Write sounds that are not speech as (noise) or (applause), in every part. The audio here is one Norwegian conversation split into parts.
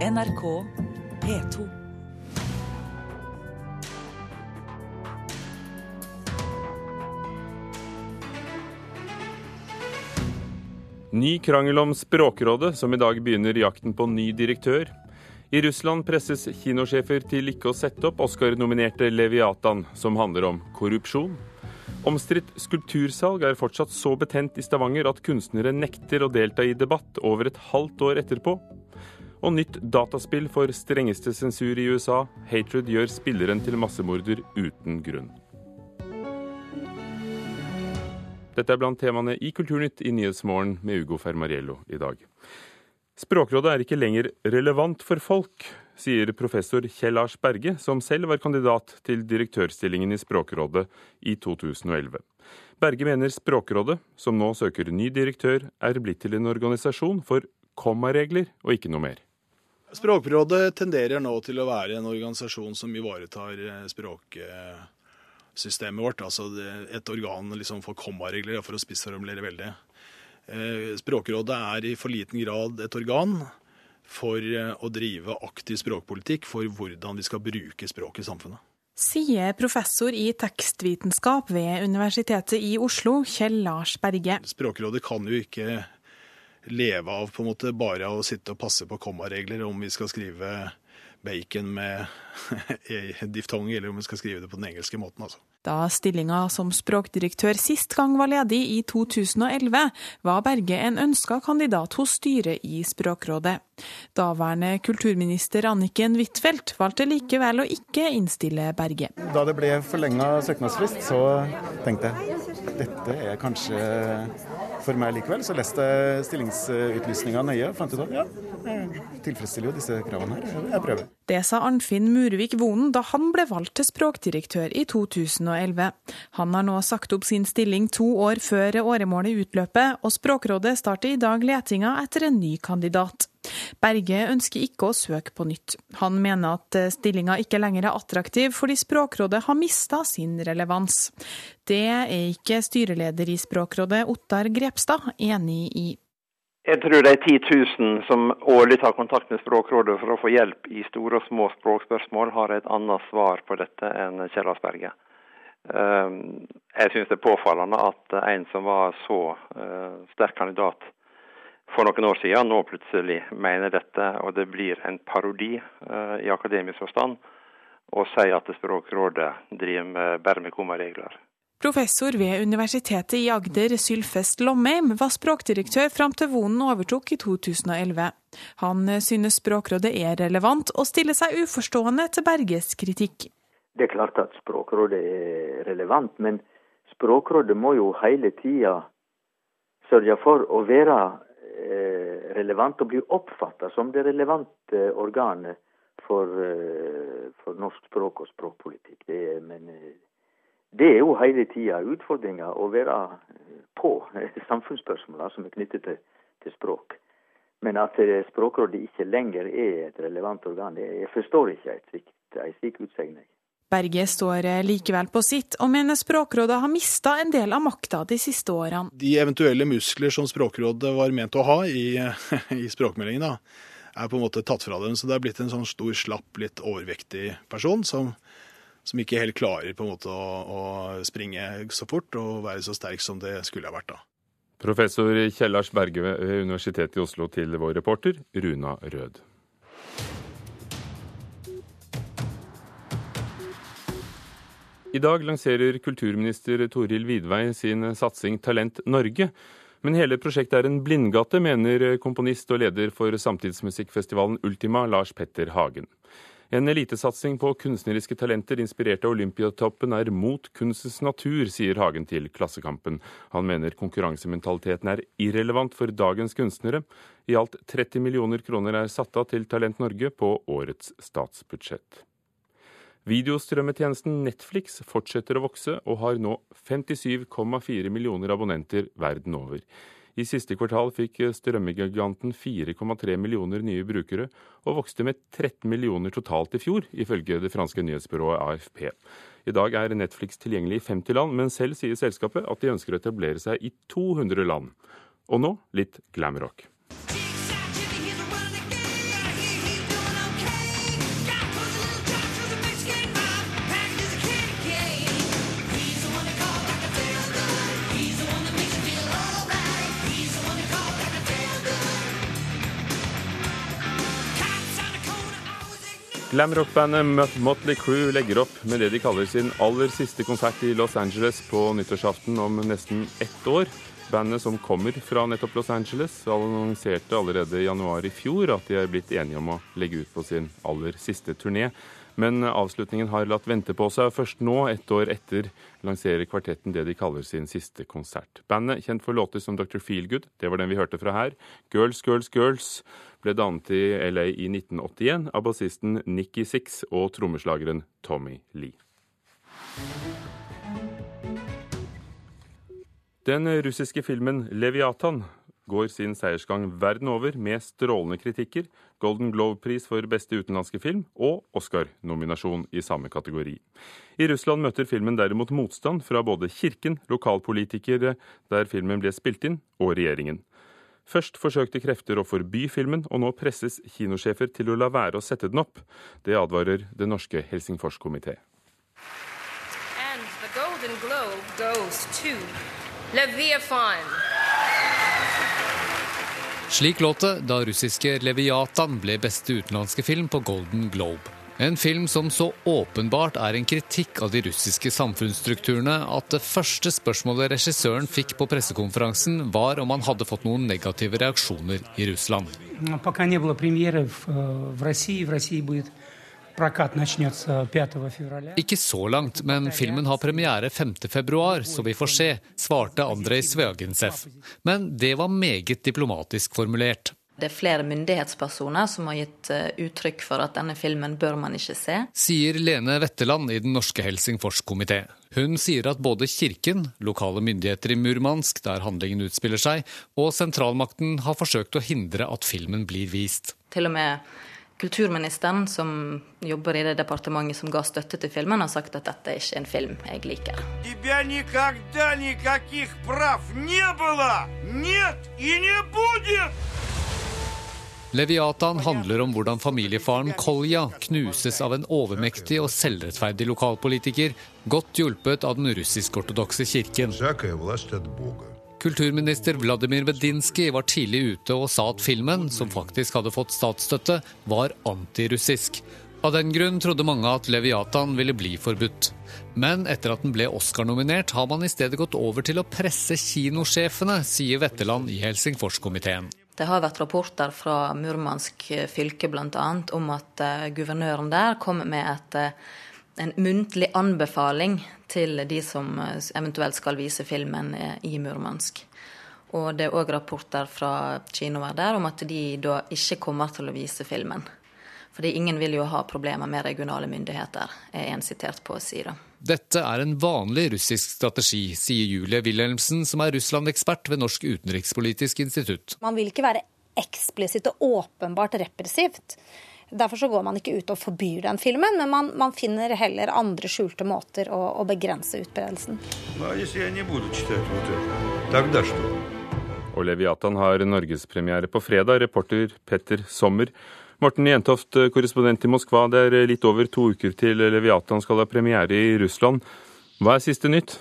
NRK P2. Ny krangel om Språkrådet, som i dag begynner jakten på ny direktør. I Russland presses kinosjefer til ikke å sette opp Oscar-nominerte Leviatan, som handler om korrupsjon. Omstridt skulptursalg er fortsatt så betent i Stavanger at kunstnere nekter å delta i debatt over et halvt år etterpå. Og nytt dataspill for strengeste sensur i USA. Hatred gjør spilleren til massemorder uten grunn. Dette er blant temaene i Kulturnytt i Nyhetsmorgen med Ugo Fermariello i dag. Språkrådet er ikke lenger relevant for folk, sier professor Kjell Lars Berge, som selv var kandidat til direktørstillingen i Språkrådet i 2011. Berge mener Språkrådet, som nå søker ny direktør, er blitt til en organisasjon for kommaregler og ikke noe mer. Språkrådet tenderer nå til å være en organisasjon som ivaretar språksystemet vårt. Altså et organ liksom for kommaregler, for å spissformulere veldig. Eh, Språkrådet er i for liten grad et organ for eh, å drive aktiv språkpolitikk for hvordan vi skal bruke språk i samfunnet. Sier professor i tekstvitenskap ved Universitetet i Oslo, Kjell Lars Berge. Språkrådet kan jo ikke leve av på en måte bare å sitte og passe på kommaregler om vi skal skrive bacon med (laughs) diftong, eller om vi skal skrive det på den engelske måten. altså. Da stillinga som språkdirektør sist gang var ledig, i 2011, var Berge en ønska kandidat hos styret i Språkrådet. Daværende kulturminister Anniken Huitfeldt valgte likevel å ikke innstille Berge. Da det ble forlenga søknadsfrist, så tenkte jeg dette er kanskje for meg likevel. Så leste jeg stillingsutlysninga nøye og fant ut at ja, jeg tilfredsstiller jo disse kravene her. Jeg prøver. Det sa Arnfinn Murvik Vonen da han ble valgt til språkdirektør i 2011. Han har nå sagt opp sin stilling to år før åremålet utløper, og Språkrådet starter i dag letinga etter en ny kandidat. Berge ønsker ikke å søke på nytt. Han mener at stillinga ikke lenger er attraktiv fordi Språkrådet har mista sin relevans. Det er ikke styreleder i Språkrådet, Ottar Grepstad, enig i. Jeg tror det er 10 000 som årlig tar kontakt med Språkrådet for å få hjelp i store og små språkspørsmål, har et annet svar på dette enn Kjell Asperger. Ehm, jeg syns det er påfallende at en som var så eh, sterk kandidat for noen år siden, nå plutselig mener dette, og det blir en parodi uh, i akademisk forstand, å si at Språkrådet driver med, bare med kommaregler. Professor ved Universitetet i Agder, Sylfest Lomheim, var språkdirektør fram til Vonen overtok i 2011. Han synes Språkrådet er relevant, og stiller seg uforstående til Berges kritikk. Det er klart at Språkrådet er relevant, men Språkrådet må jo hele tida sørge for å være Eh, relevant og blir oppfatta som det relevante organet for, eh, for, norsk språk og språkpolitikk. Det men eh, det er jo hele tida utfordringa å være på (laughs) samfunnsspørsmåla som er knyttet til, til, språk. Men at Språkrådet ikke lenger er et relevant organ, det, jeg forstår ikke en slik utsegn. Berge står likevel på sitt, og mener Språkrådet har mista en del av makta de siste årene. De eventuelle muskler som Språkrådet var ment å ha i, (laughs) i språkmeldingen, da, er på en måte tatt fra dem. Så det er blitt en sånn stor, slapp, litt overvektig person som, som ikke helt klarer på en måte å, å, springe så fort og være så sterk som det skulle ha vært da. Professor Kjellars Berge ved Universitetet i Oslo til vår reporter Runa Rød. I dag lanserer kulturminister Toril Vidvei sin satsing Talent Norge. Men hele prosjektet er en blindgate, mener komponist og leder for samtidsmusikkfestivalen Ultima, Lars Petter Hagen. En elitesatsing på kunstneriske talenter inspirert av Olympiatoppen er mot kunstens natur, sier Hagen til Klassekampen. Han mener konkurransementaliteten er irrelevant for dagens kunstnere. I alt 30 millioner kroner er satt av til Talent Norge på årets statsbudsjett. Videostrømmetjenesten Netflix fortsetter å vokse, og har nå 57,4 millioner abonnenter verden over. I siste kvartal fikk strømmegiganten 4,3 millioner nye brukere, og vokste med 13 millioner totalt i fjor, ifølge det franske nyhetsbyrået AFP. I dag er Netflix tilgjengelig i 50 land, men selv sier selskapet at de ønsker å etablere seg i 200 land. Og nå litt glamrock. Glamrock-bandet Motley Crew legger opp med det de kaller sin aller siste konsert i Los Angeles på nyttårsaften om nesten ett år. Bandet som kommer fra nettopp Los Angeles, annonserte allerede i januar i fjor at de er blitt enige om å legge ut på sin aller siste turné. Men avslutningen har latt vente på seg. Først nå, ett år etter, lanserer kvartetten det de kaller sin siste konsert. Bandet, kjent for låter som Dr. Feelgood, det var den vi hørte fra her, Girls, Girls, Girls, ble dannet i LA i 1981 av bassisten Nikki Six og trommeslageren Tommy Lee. Den russiske filmen 'Leviatan' går sin seiersgang verden over med strålende kritikker, Golden Globe-pris for beste utenlandske film og Oscar-nominasjon i samme kategori. I Russland møter filmen derimot motstand fra både kirken, lokalpolitikere der filmen ble spilt inn, og regjeringen. Først forsøkte krefter å forby filmen, og nå presses kinosjefer til å la være å sette den opp. Det advarer det norske Helsingfors-komité. Slik låt det da russiske Leviatan ble beste utenlandske film på Golden Globe. En film som så åpenbart er en kritikk av de russiske samfunnsstrukturene at det første spørsmålet regissøren fikk på pressekonferansen, var om han hadde fått noen negative reaksjoner i Russland. Ikke så langt, men filmen har premiere 5.2, så vi får se, svarte Andrej Svjagintsev. Men det var meget diplomatisk formulert. Det er flere myndighetspersoner som har gitt eh, uttrykk for at denne filmen bør man ikke se. Sier Lene Wetteland i Den norske Helsingforskomité. Hun sier at både kirken, lokale myndigheter i Murmansk, der handlingen utspiller seg, og sentralmakten har forsøkt å hindre at filmen blir vist. Til og med Kulturministeren, som jobber i det departementet som ga støtte til filmen, har sagt at dette er ikke en film jeg liker. Leviatan handler om hvordan familiefaren Kolja knuses av en overmektig og selvrettferdig lokalpolitiker, godt hjulpet av den russisk-ortodokse kirken. Kulturminister Vladimir Medinsky var tidlig ute og sa at filmen, som faktisk hadde fått statsstøtte, var antirussisk. Av den grunn trodde mange at Leviatan ville bli forbudt. Men etter at den ble Oscar-nominert, har man i stedet gått over til å presse kinosjefene, sier Wetterland i Helsingforskomiteen. Det har vært rapporter fra Murmansk fylke bl.a. om at uh, guvernøren der kom med et uh, en muntlig anbefaling til de som eh, eventuelt skal vise filmen eh, i Murmansk. Og det er òg rapporter fra kinoer der om at de da ikke kommer til å vise filmen. Fordi ingen vil jo ha problemer med regionale myndigheter, er en sitert på å si det. Dette er en vanlig russisk strategi, sier Julie Wilhelmsen, som er Russland-ekspert ved Norsk utenrikspolitisk institutt. Man vil ikke være eksplisitt og åpenbart repressivt. Derfor så går man ikke ut og forbyr den filmen, men man, man finner heller andre skjulte måter å, å begrense utbredelsen. Og Leviatan har norgespremiere på fredag. Reporter Petter Sommer. Morten Jentoft, korrespondent i Moskva. Det er litt over to uker til Leviatan skal ha premiere i Russland. Hva er siste nytt?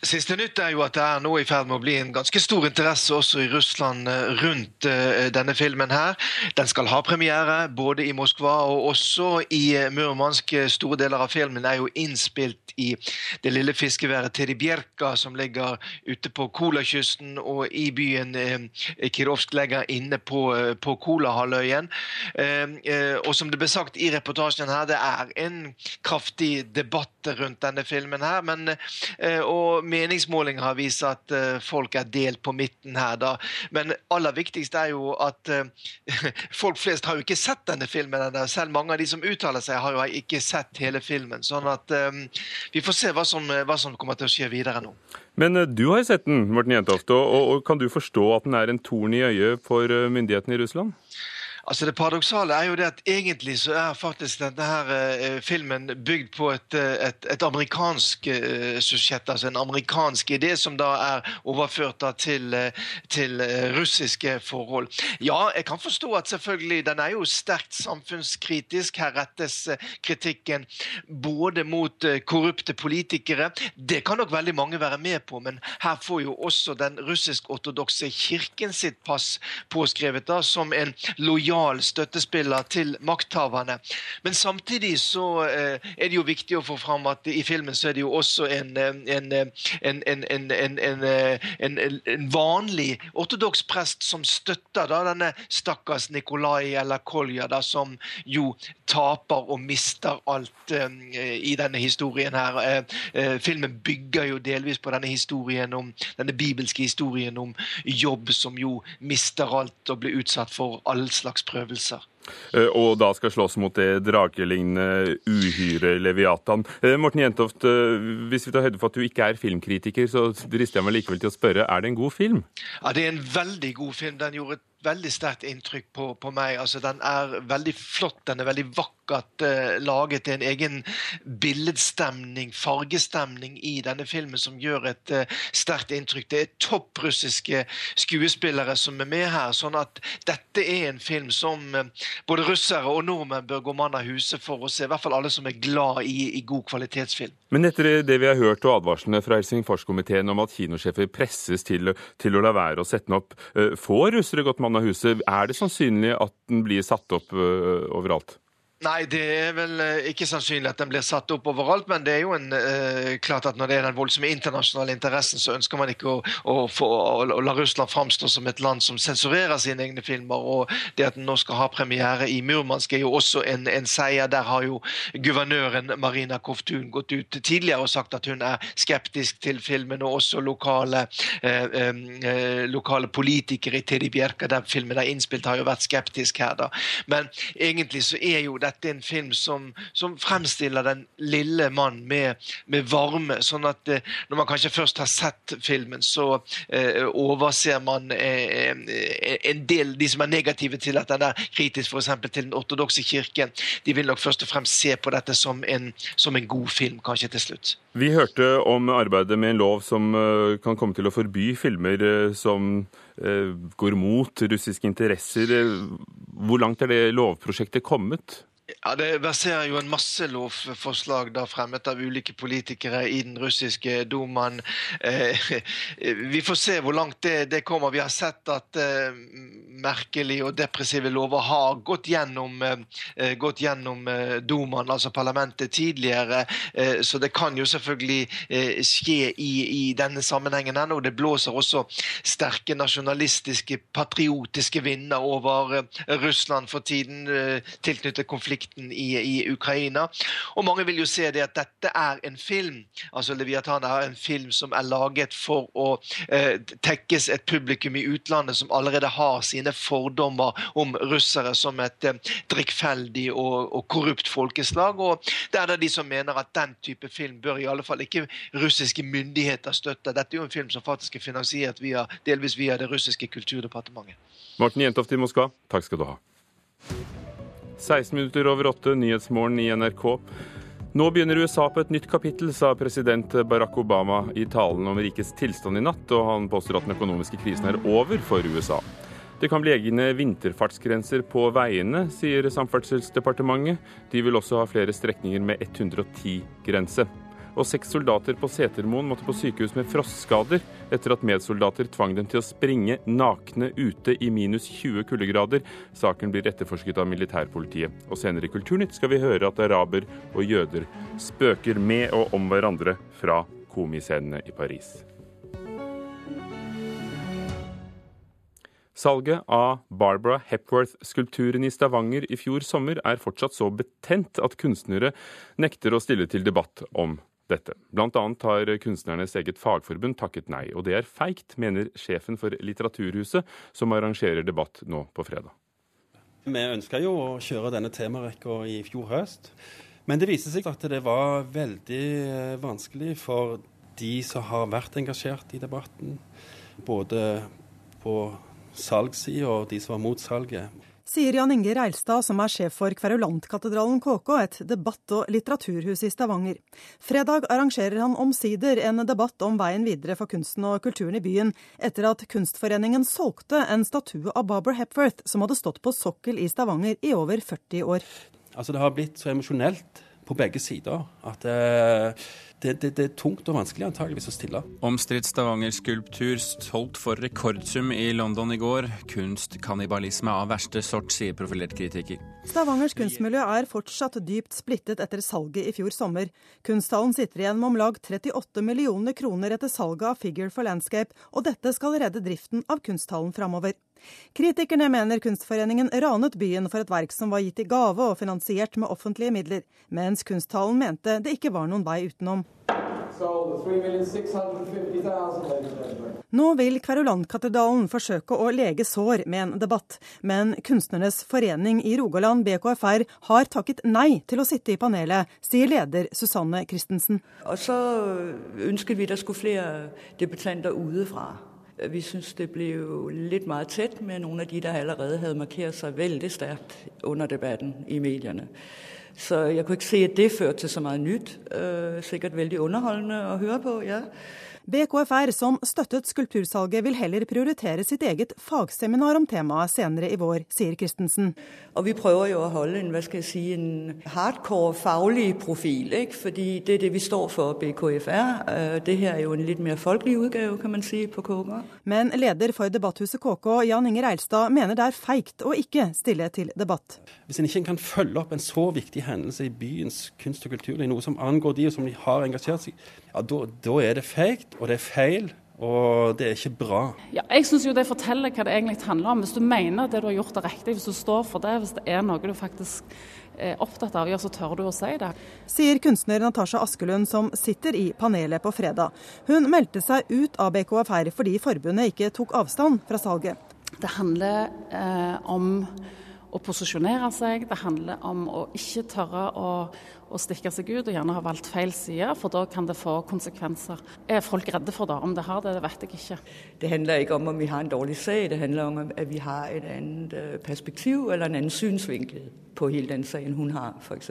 Siste nytt er jo at det er nå i ferd med å bli en ganske stor interesse også i Russland eh, rundt uh, denne filmen her. Den skal ha premiere både i Moskva og også i eh, Murmansk. Store deler av filmen er jo innspilt i det lille fiskeværet Teribjerka, som ligger ute på Kolakysten, og i byen Kirovsk ligger inne på, på Kolahalvøyen. og som det ble sagt i reportasjen her, det er en kraftig debatt rundt denne filmen her. men og meningsmålinger har vist at uh, folk er delt på midten her, da. Men aller viktigst er jo at uh, (laughs) folk flest har jo ikke sett denne filmen ennå. Selv mange av de som uttaler seg, har jo ikke sett hele filmen. Sånn at um, vi får se hva som, hva som, kommer til å skje videre nå. Men du har sett den, Morten Jentoft. Og, og, og, kan du forstå at den er en torn i øyet for myndighetene i Russland? Altså Det paradoksale er jo det at egentlig så er faktisk denne her uh, filmen bygd på et, eh, et, et amerikansk susjett, altså en amerikansk idé som da er overført da til, uh, til russiske forhold. Ja, jeg kan forstå at selvfølgelig den er jo sterkt samfunnskritisk. Her rettes kritikken både mot korrupte politikere. Det kan nok veldig mange være med på, men her får jo også den russisk-ortodokse kirken sitt pass påskrevet da som en lojal moral støttespiller til makthaverne. Men samtidig så er det jo viktig å få fram at i filmen så er det jo også en, en, en, en vanlig ortodoks prest som støtter da denne stakkars Nikolai eller Kolja, da, som jo taper og mister alt i denne historien her. Filmen bygger jo delvis på denne historien om, denne bibelske historien om jobb som jo mister alt og blir utsatt for all slags prøvelser. Og da skal slåss mot det dragelignende uhyret Leviatan. Morten Jentoft, hvis vi tar høyde for at du ikke er filmkritiker, så drister jeg meg likevel til å spørre, er det en god film? Ja, det er en veldig god film. Den gjorde et veldig sterkt inntrykk på, på, meg. Altså, den er veldig flott, den er veldig vakkert uh, laget. Er en egen billedstemning, fargestemning i denne filmen som gjør et uh, sterkt inntrykk. Det er topp russiske skuespillere som er med her. sånn at dette er en film som uh, både russere og nordmenn bør gå mann av huset for å se. I hvert fall alle som er glad i, i god kvalitetsfilm. Men etter det vi har hørt og advarslene fra Helsingforskomiteen om at kinosjefer presses til, til å la være å sette den opp, får russere gått mann av huset. Er det sannsynlig at den blir satt opp overalt? Nei, det er vel eh, ikke sannsynlig at den blir satt opp overalt. Men det er jo en, eh, klart at når det er den voldsomme internasjonale interessen, så ønsker man ikke å, å, få, å, å la Russland framstå som et land som sensurerer sine egne filmer. Og det at den nå skal ha premiere i Murmansk er jo også en, en seier. Der har jo guvernøren Marina Koftun gått ut tidligere og sagt at hun er skeptisk til filmen. Og også lokale, eh, eh, lokale politikere i Teribjerka, der filmen er innspilt, har jo vært skeptisk her, da. Men egentlig så er jo det dette en film som, som fremstiller den lille mann med, med, varme. Sånn at eh, når man kanskje først har sett filmen, så eh, overser man eh, eh, en del de som er negative til at den er kritisk f.eks. til den ortodokse kirken. De vil nok først og fremst se på dette som en, som en god film, kanskje til slutt. Vi hørte om arbeidet med en lov som eh, kan komme til å forby filmer som går mot russiske interesser. Hvor langt er det lovprosjektet kommet? Ja, Det verserer jo en masse lovforslag da fremmet av ulike politikere i den russiske dumaen. Eh, (laughs) vi får se hvor langt det, det, kommer. Vi har sett at eh, merkelige og depressive lover har gått gjennom, eh, gått gjennom eh, dumaen, altså parlamentet, tidligere. Eh, så det kan jo selvfølgelig eh, skje i, i, denne sammenhengen ennå. Det blåser også sterke nasjonalistiske, patriotiske vinder over Russland for tiden tilknyttet konflikt konflikten i, i, Ukraina. Og mange vil jo se det at dette er en film altså Leviathan er en film som er laget for å eh, tekkes et publikum i utlandet som allerede har sine fordommer om russere som et eh, drikkfeldig og, og, korrupt folkeslag. Og det er det de som mener at den type film bør i alle fall ikke russiske myndigheter støtte. Dette er jo en film som faktisk er finansiert via, delvis via det russiske kulturdepartementet. Morten Jentoft i Moskva, takk skal du ha. 16 minutter over åtte, Nyhetsmorgen i NRK. Nå begynner USA på et nytt kapittel, sa president Barack Obama i talen om rikets tilstand i natt, og han påstår at den økonomiske krisen er over for USA. Det kan bli egne vinterfartsgrenser på veiene, sier Samferdselsdepartementet. De vil også ha flere strekninger med 110-grense og seks soldater på Setermoen måtte på sykehus med frostskader etter at medsoldater tvang dem til å springe nakne ute i minus 20 kuldegrader. Saken blir etterforsket av militærpolitiet. Og senere i Kulturnytt skal vi høre at araber og jøder spøker med og om hverandre fra komiscenene i Paris. Salget av Barbara Hepworth-skulpturen i Stavanger i fjor sommer er fortsatt så betent at kunstnere nekter å stille til debatt om dette. Blant annet har kunstnernes eget fagforbund takket nei, og det er feigt, mener sjefen for Litteraturhuset, som arrangerer debatt nå på fredag. Vi ønska jo å kjøre denne temarekka i fjor høst, men det viser seg at det var veldig eh, vanskelig for de som har vært engasjert i debatten, både på salgssida og de som var mot salget sier Jan Inge Reilstad, som er sjef for Kverulantkatedralen KK, et debatt- og litteraturhus i Stavanger. Fredag arrangerer han omsider en debatt om veien videre for kunsten og kulturen i byen, etter at Kunstforeningen solgte en statue av Barbara Hepworth, som hadde stått på sokkel i Stavanger i over 40 år. Altså Det har blitt så emosjonelt på begge sider. At uh, det, det, det, er tungt og vanskelig antageligvis å stille. Omstridt Stavanger-skulptur solgt for rekordsum i London i går. Kunstkannibalisme av verste sort, sier profilert kritiker. Stavangers kunstmiljø er fortsatt dypt splittet etter salget i fjor sommer. Kunsthallen sitter igjen med om lag 38 millioner kroner etter salget av Figure for Landscape, og dette skal redde driften av kunsthallen framover. Kritikerne mener Kunstforeningen ranet byen for et verk som var gitt i gave og finansiert med offentlige midler, mens Kunsthallen mente det ikke var noen vei utenom. Nå vil Kverulantkatedralen forsøke å lege sår med en debatt, men Kunstnernes forening i Rogaland, BKFR, har takket nei til å sitte i panelet, sier leder Susanne Christensen. Og så ønsket vi det skulle flere debutanter udefra. Vi syns det ble litt meget tett med noen av de der allerede hadde markert seg veldig sterkt under debatten i mediene. Så jeg kunne ikke se at det førte til så mye nytt. Øh, sikkert veldig underholdende å høre på. ja. BKFR, som støttet skulptursalget, vil heller prioritere sitt eget fagseminar om temaet senere i vår, sier Christensen. Og vi prøver jo å holde en, hva skal jeg si, en hardcore faglig profil, ikke? fordi det er det vi står for, BKFR. Øh, det her er jo en litt mer folkelig utgave, kan man si, på KK. Men leder for debatthuset KK, Jan Inger Eilstad, mener det er feigt å ikke stille til debatt. Hvis en ikke kan følge opp en så viktig hendelse i byens kunst og kulturliv, noe som angår de og som de har engasjert seg i, ja, da er det feigt og det er feil. Og det er ikke bra. Ja, jeg syns jo det forteller hva det egentlig handler om. Hvis du mener det du har gjort er riktig, hvis du står for det, hvis det er noe du faktisk er opptatt av, ja, så tør du å si det. Sier kunstner Natasha Askelund, som sitter i panelet på fredag. Hun meldte seg ut av BKFR fordi forbundet ikke tok avstand fra salget. Det handler eh, om å posisjonere seg. Det handler om å ikke tørre å, å, stikke seg ut og gjerne ha valgt feil side, for da kan det få konsekvenser. Er folk redde for det? Om det har det, det vet jeg ikke. Det handler ikke om om vi har en dårlig sak, det handler om at vi har et annet øh, perspektiv eller en annen synsvinkel på hele den saken hun har, f.eks.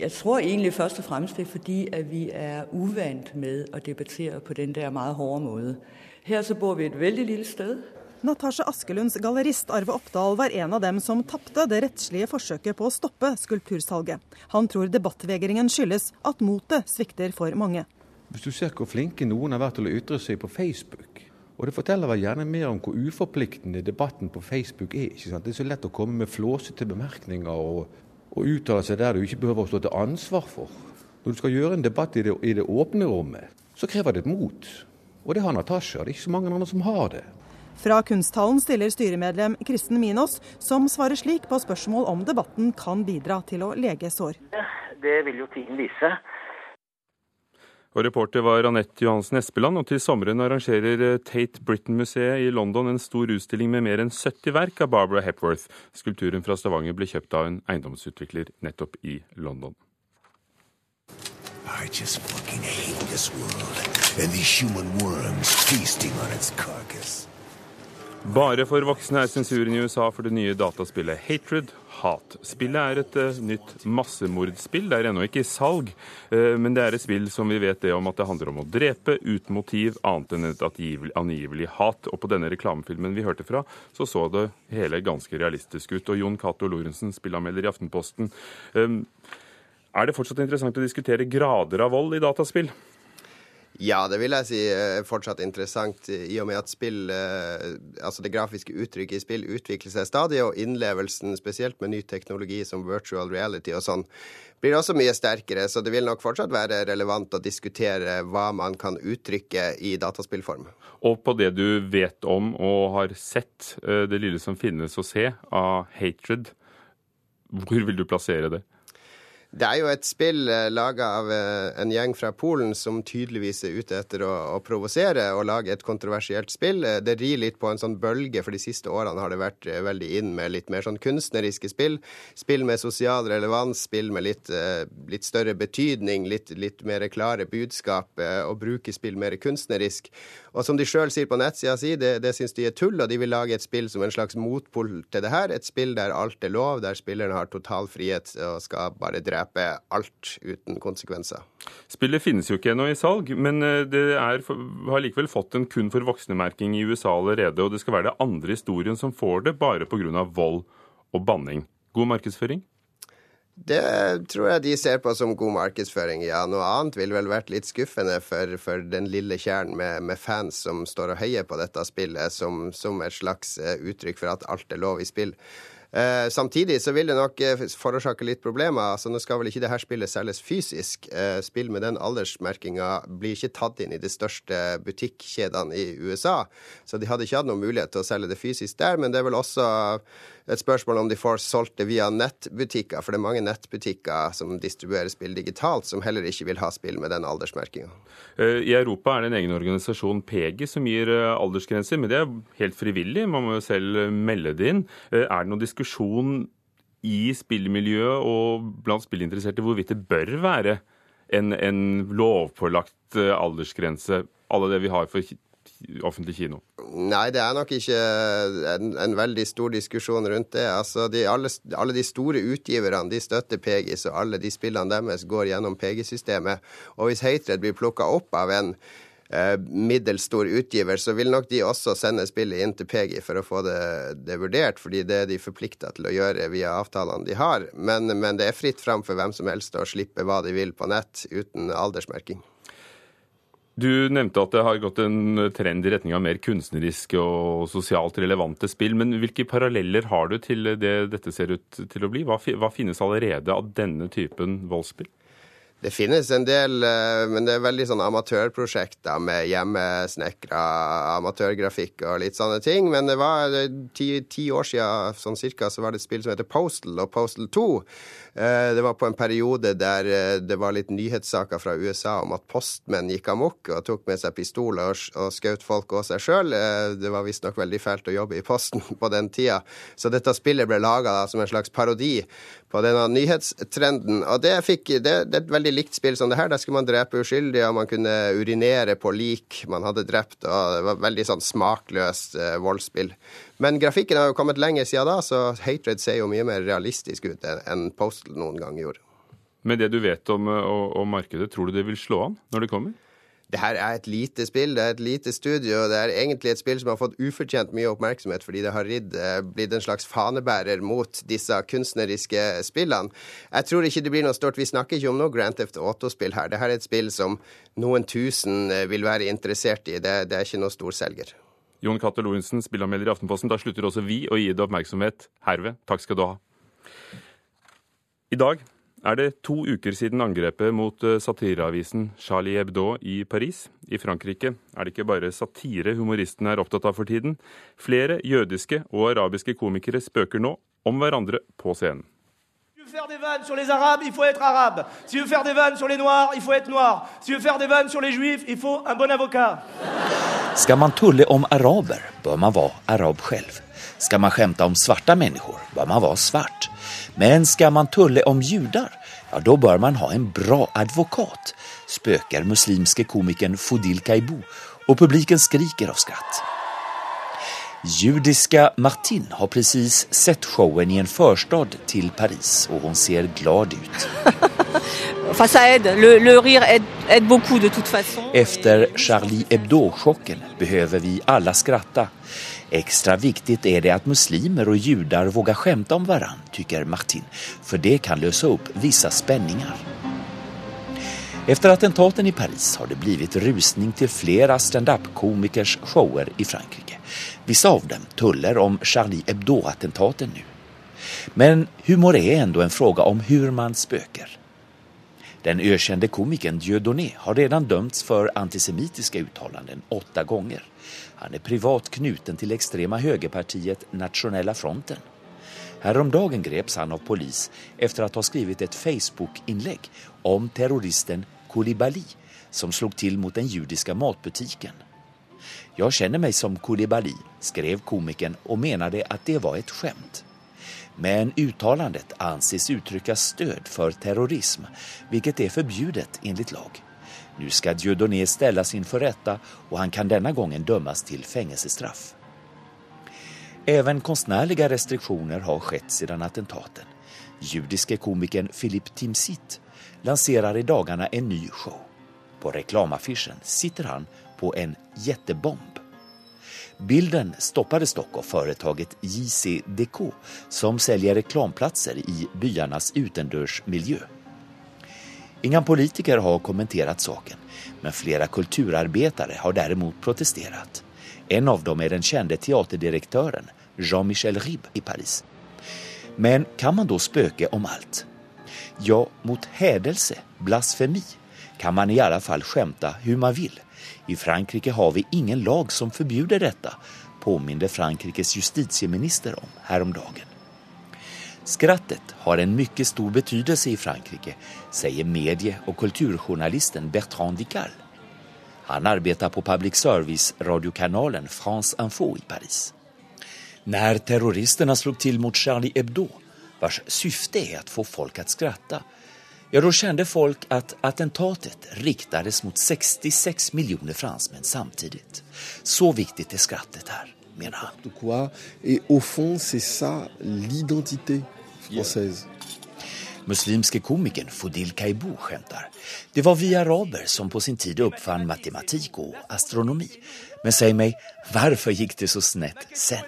Jeg tror egentlig først og fremst det er fordi at vi er uvant med å debattere på den der meget hårde måten. Her så bor vi et veldig lille sted. Natasha Askelunds gallerist Arve Oppdal var en av dem som tapte det rettslige forsøket på å stoppe skulptursalget. Han tror debattvegringen skyldes at motet svikter for mange. Hvis du ser hvor flinke noen har vært til å ytre seg på Facebook, og det forteller vel gjerne mer om hvor uforpliktende debatten på Facebook er. ikke sant? Det er så lett å komme med flåsete bemerkninger og, og uttale seg der du ikke behøver å stå til ansvar for. Når du skal gjøre en debatt i det, i det åpne rommet, så krever det et mot. Og det har Natasja. Det er ikke så mange andre som har det. Fra Kunsthallen stiller styremedlem Kristen Minos, som svarer slik på spørsmål om debatten kan bidra til å lege sår. Det vil jo tiden vise. Og Reporter var Anette Johansen Espeland, og til sommeren arrangerer Tate Britain-museet i London en stor utstilling med mer enn 70 verk av Barbara Hepworth. Skulpturen fra Stavanger ble kjøpt av en eiendomsutvikler nettopp i London. I just fucking hate this world and these human worms feasting on its carcass. Bare for voksne er sensuren i USA for det nye dataspillet Hatred. Hat. Spillet er et uh, nytt massemordspill. Det er ennå ikke i salg, uh, men det er et spill som vi vet det om at det handler om å drepe uten motiv annet enn et angivelig hat. Og på denne reklamefilmen vi hørte fra, så så det hele ganske realistisk ut. Og Jon Cato Lorentzen, spillanmelder i Aftenposten. Um, er det fortsatt interessant å diskutere grader av vold i dataspill? Ja, det vil jeg si er fortsatt interessant, i og med at spill, eh, altså det grafiske uttrykket i spill utvikler seg stadig, og innlevelsen, spesielt med ny teknologi som virtual reality og sånn, blir også mye sterkere. Så det vil nok fortsatt være relevant å diskutere hva man kan uttrykke i dataspillform. Og på det du vet om og har sett, eh, det lille som finnes å se av Hatred, hvor vil du plassere det? Det er jo et spill eh, laga av eh, en gjeng fra Polen som tydeligvis er ute etter å, å provosere og lage et kontroversielt spill. Eh, det rir litt på en sånn bølge, for de siste årene har det vært veldig inn med litt mer sånn kunstneriske spill. Spill med sosial relevans, spill med litt, litt større betydning, litt, litt, mer klare budskap, og bruke spill mer kunstnerisk. Og som de sjøl sier på nettsida si, det, det syns de er tull, og de vil lage et spill som en slags motpol til det her. Et spill der alt er lov, der spilleren har total frihet og skal bare drepe drepe alt uten konsekvenser. Spillet finnes jo ikke ennå i salg, men eh, det er, har likevel fått en kun for voksne-merking i USA allerede. Og det skal være det andre historien som får det, bare pga. vold og banning. God markedsføring? Det tror jeg de ser på som god markedsføring, ja. Noe annet ville vel vært litt skuffende for, for den lille kjernen med, med, fans som står og heier på dette spillet, som, som et slags eh, uttrykk for at alt er lov i spill. Eh, samtidig så vil det nok eh, forårsake litt problemer. altså Nå skal vel ikke det her spillet selges fysisk. Eh, spill med den aldersmerkinga blir ikke tatt inn i de største butikkjedene i USA. Så de hadde ikke hatt noen mulighet til å selge det fysisk der. Men det er vel også et spørsmål om de får solgt det via nettbutikker. For det er mange nettbutikker som distribuerer spill digitalt, som heller ikke vil ha spill med den aldersmerkinga. Eh, I Europa er det en egen organisasjon, PEGI, som gir eh, aldersgrenser. Men det er helt frivillig, man må jo selv melde det inn. Er det noen diskusjon i spillmiljøet og blant spillinteresserte hvorvidt det bør være en, en lovpålagt aldersgrense, alle det vi har for offentlig kino? Nei, det er nok ikke en, en veldig stor diskusjon rundt det. Altså, de, alle, alle, de store utgiverne de støtter Pegis, så alle de spillene deres går gjennom PG-systemet. Og hvis Hatred blir plukka opp av en eh, middels stor utgiver, så vil nok de også sende spillet inn til PG for å få det, det vurdert, fordi det er de forplikta til å gjøre via avtalene de har. Men, men det er fritt fram for hvem som helst å slippe hva de vil på nett uten aldersmerking. Du nevnte at det har gått en trend i retning av mer kunstneriske og sosialt relevante spill. Men hvilke paralleller har du til det dette ser ut til å bli? Hva, hva finnes allerede av denne typen voldsspill? Det finnes en del, eh, men det er veldig sånn amatørprosjekter med hjemmesnekra amatørgrafikk og litt sånne ting. Men det var ti, ti år siden sånn cirka, så var det et spill som heter Postal og Postal 2 Eh, det var på en periode der eh, det var litt nyhetssaker fra USA om at postmenn gikk amok og tok med seg pistoler og, skjøt folk og seg sjøl. Eh, det var visstnok veldig fælt å jobbe i Posten (laughs) på den tida. Så dette spillet ble laga som en slags parodi på denne nyhetstrenden. Og det, fikk, det, det, er et veldig likt spill som det her. Der skulle man drepe uskyldige, og man kunne urinere på lik man hadde drept. og Det var veldig sånn smakløst eh, voldsspill. Men grafikken har jo kommet lenger siden da, så Hatred ser jo mye mer realistisk ut enn Postal noen gang gjorde. Med det du vet om, om, om markedet, tror du det vil slå an når det kommer? Det her er et lite spill, det er et lite studio. Det er egentlig et spill som har fått ufortjent mye oppmerksomhet fordi det har ridd, eh, blitt en slags fanebærer mot disse kunstneriske spillene. Jeg tror ikke det blir noe stort. Vi snakker ikke om noe Grand Theft Auto-spill her. Dette er et spill som noen tusen eh, vil være interessert i. Det, det er ikke noe storselger. Jon Cato Lorentzen, spillanmelder i Aftenposten. Da slutter også vi å gi det oppmerksomhet herved. Takk skal du ha. I dag er det to uker siden angrepet mot eh, satireavisen Charlie Hebdo i Paris. I Frankrike er det ikke bare satire humoristene er opptatt av for tiden. Flere jødiske og arabiske komikere spøker nå om hverandre på scenen. Faire des vannes sur les Arabes, il faut être arabe. Si tu veux faire des vannes sur les Noirs, il faut être noir. Si tu veux faire des vannes sur les Juifs, il faut un bon avocat. Ska man tulle om araber bör man vara arab själv. Ska man skämta om svarta människor bör man vara svart. Men ska man tulle om judar, ja då bör man ha en bra advokat, spökar muslimske komikern Fodil Kaibu och publiken skriker av skratt. Judiska Martin har precis sett showen i en förstad till Paris och hon ser glad ut. (laughs) Efter Charlie Hebdo-chocken behöver vi alla skratta. Extra viktigt är det att muslimer och judar vågar skämta om varann, tycker Martin, för det kan lösa upp vissa spänningar. Efter attentaten i Paris har det blivit rusning till flera stand-up-komikers shower i Frankrike. Vissa av dem tuller om Charlie Hebdo-attentaten nu. Men humor är ändå en fråga om hur man spöker. Den ökände komikern Dieudonné har redan dömts för antisemitiska uttalanden åtta gånger. Han är privat knuten till extrema högerpartiet Nationella fronten. Häromdagen greps han av polis efter att ha skrivit ett Facebook-inlägg om terroristen Kolibali som slog till mot den judiska matbutiken. Jag känner mig som Kolibali, skrev komikern och menade att det var ett skämt. Men uttalandet anses uttrycka stöd för terrorism, vilket är förbjudet enligt lag. Nu ska Dieudonné ställas inför rätta och han kan denna gången dömas till fängelsestraff. Även konstnärliga restriktioner har skett sedan attentaten. Judiske komikern Philip Timsit lanserar i dagarna en ny show. På reklamaffischen sitter han på en jättebomb. Bilden stoppades dock av företaget JCDK som säljer reklamplatser i byarnas utendörsmiljö. Inga politiker har kommenterat saken, men flera kulturarbetare har däremot protesterat. En av dem är den kände teaterdirektören Jean-Michel Ribbe i Paris. Men kan man då spöke om allt? Ja, mot hädelse, blasfemi, kan man i alla fall skämta hur man vill. I Frankrike har vi ingen lag som förbjuder detta, påminde Frankrikes justitieminister om häromdagen. Skrattet har en mycket stor betydelse i Frankrike, säger medie och kulturjournalisten Bertrand Dical. Han arbetar på public service-radiokanalen France Info i Paris. När terroristerna slog till mot Charlie Hebdo, vars syfte är att få folk att skratta, ja då kände folk att attentatet riktades mot 66 miljoner fransmän samtidigt. Så viktigt är skrattet här, menar han. Et au fond, ça l'identité. Muslimske komikern Fodil Kaibou skämtar. Det var vi araber som på sin tid uppfann matematik och astronomi. Men säg mig, varför gick det så snett sen?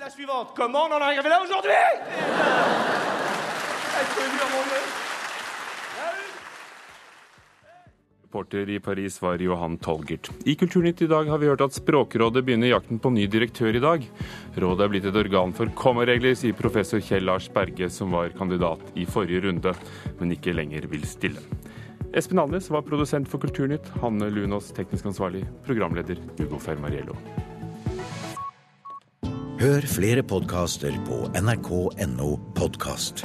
Reporter i Paris var Johan Tolgert. I Kulturnytt i dag har vi hørt at Språkrådet begynner jakten på ny direktør i dag. Rådet er blitt et organ for kommaregler, sier professor Kjell Lars Berge, som var kandidat i forrige runde, men ikke lenger vil stille. Espen Alnes var produsent for Kulturnytt, Hanne Lunås teknisk ansvarlig, programleder Hugo Fermariello. Hør flere podkaster på nrk.no podkast.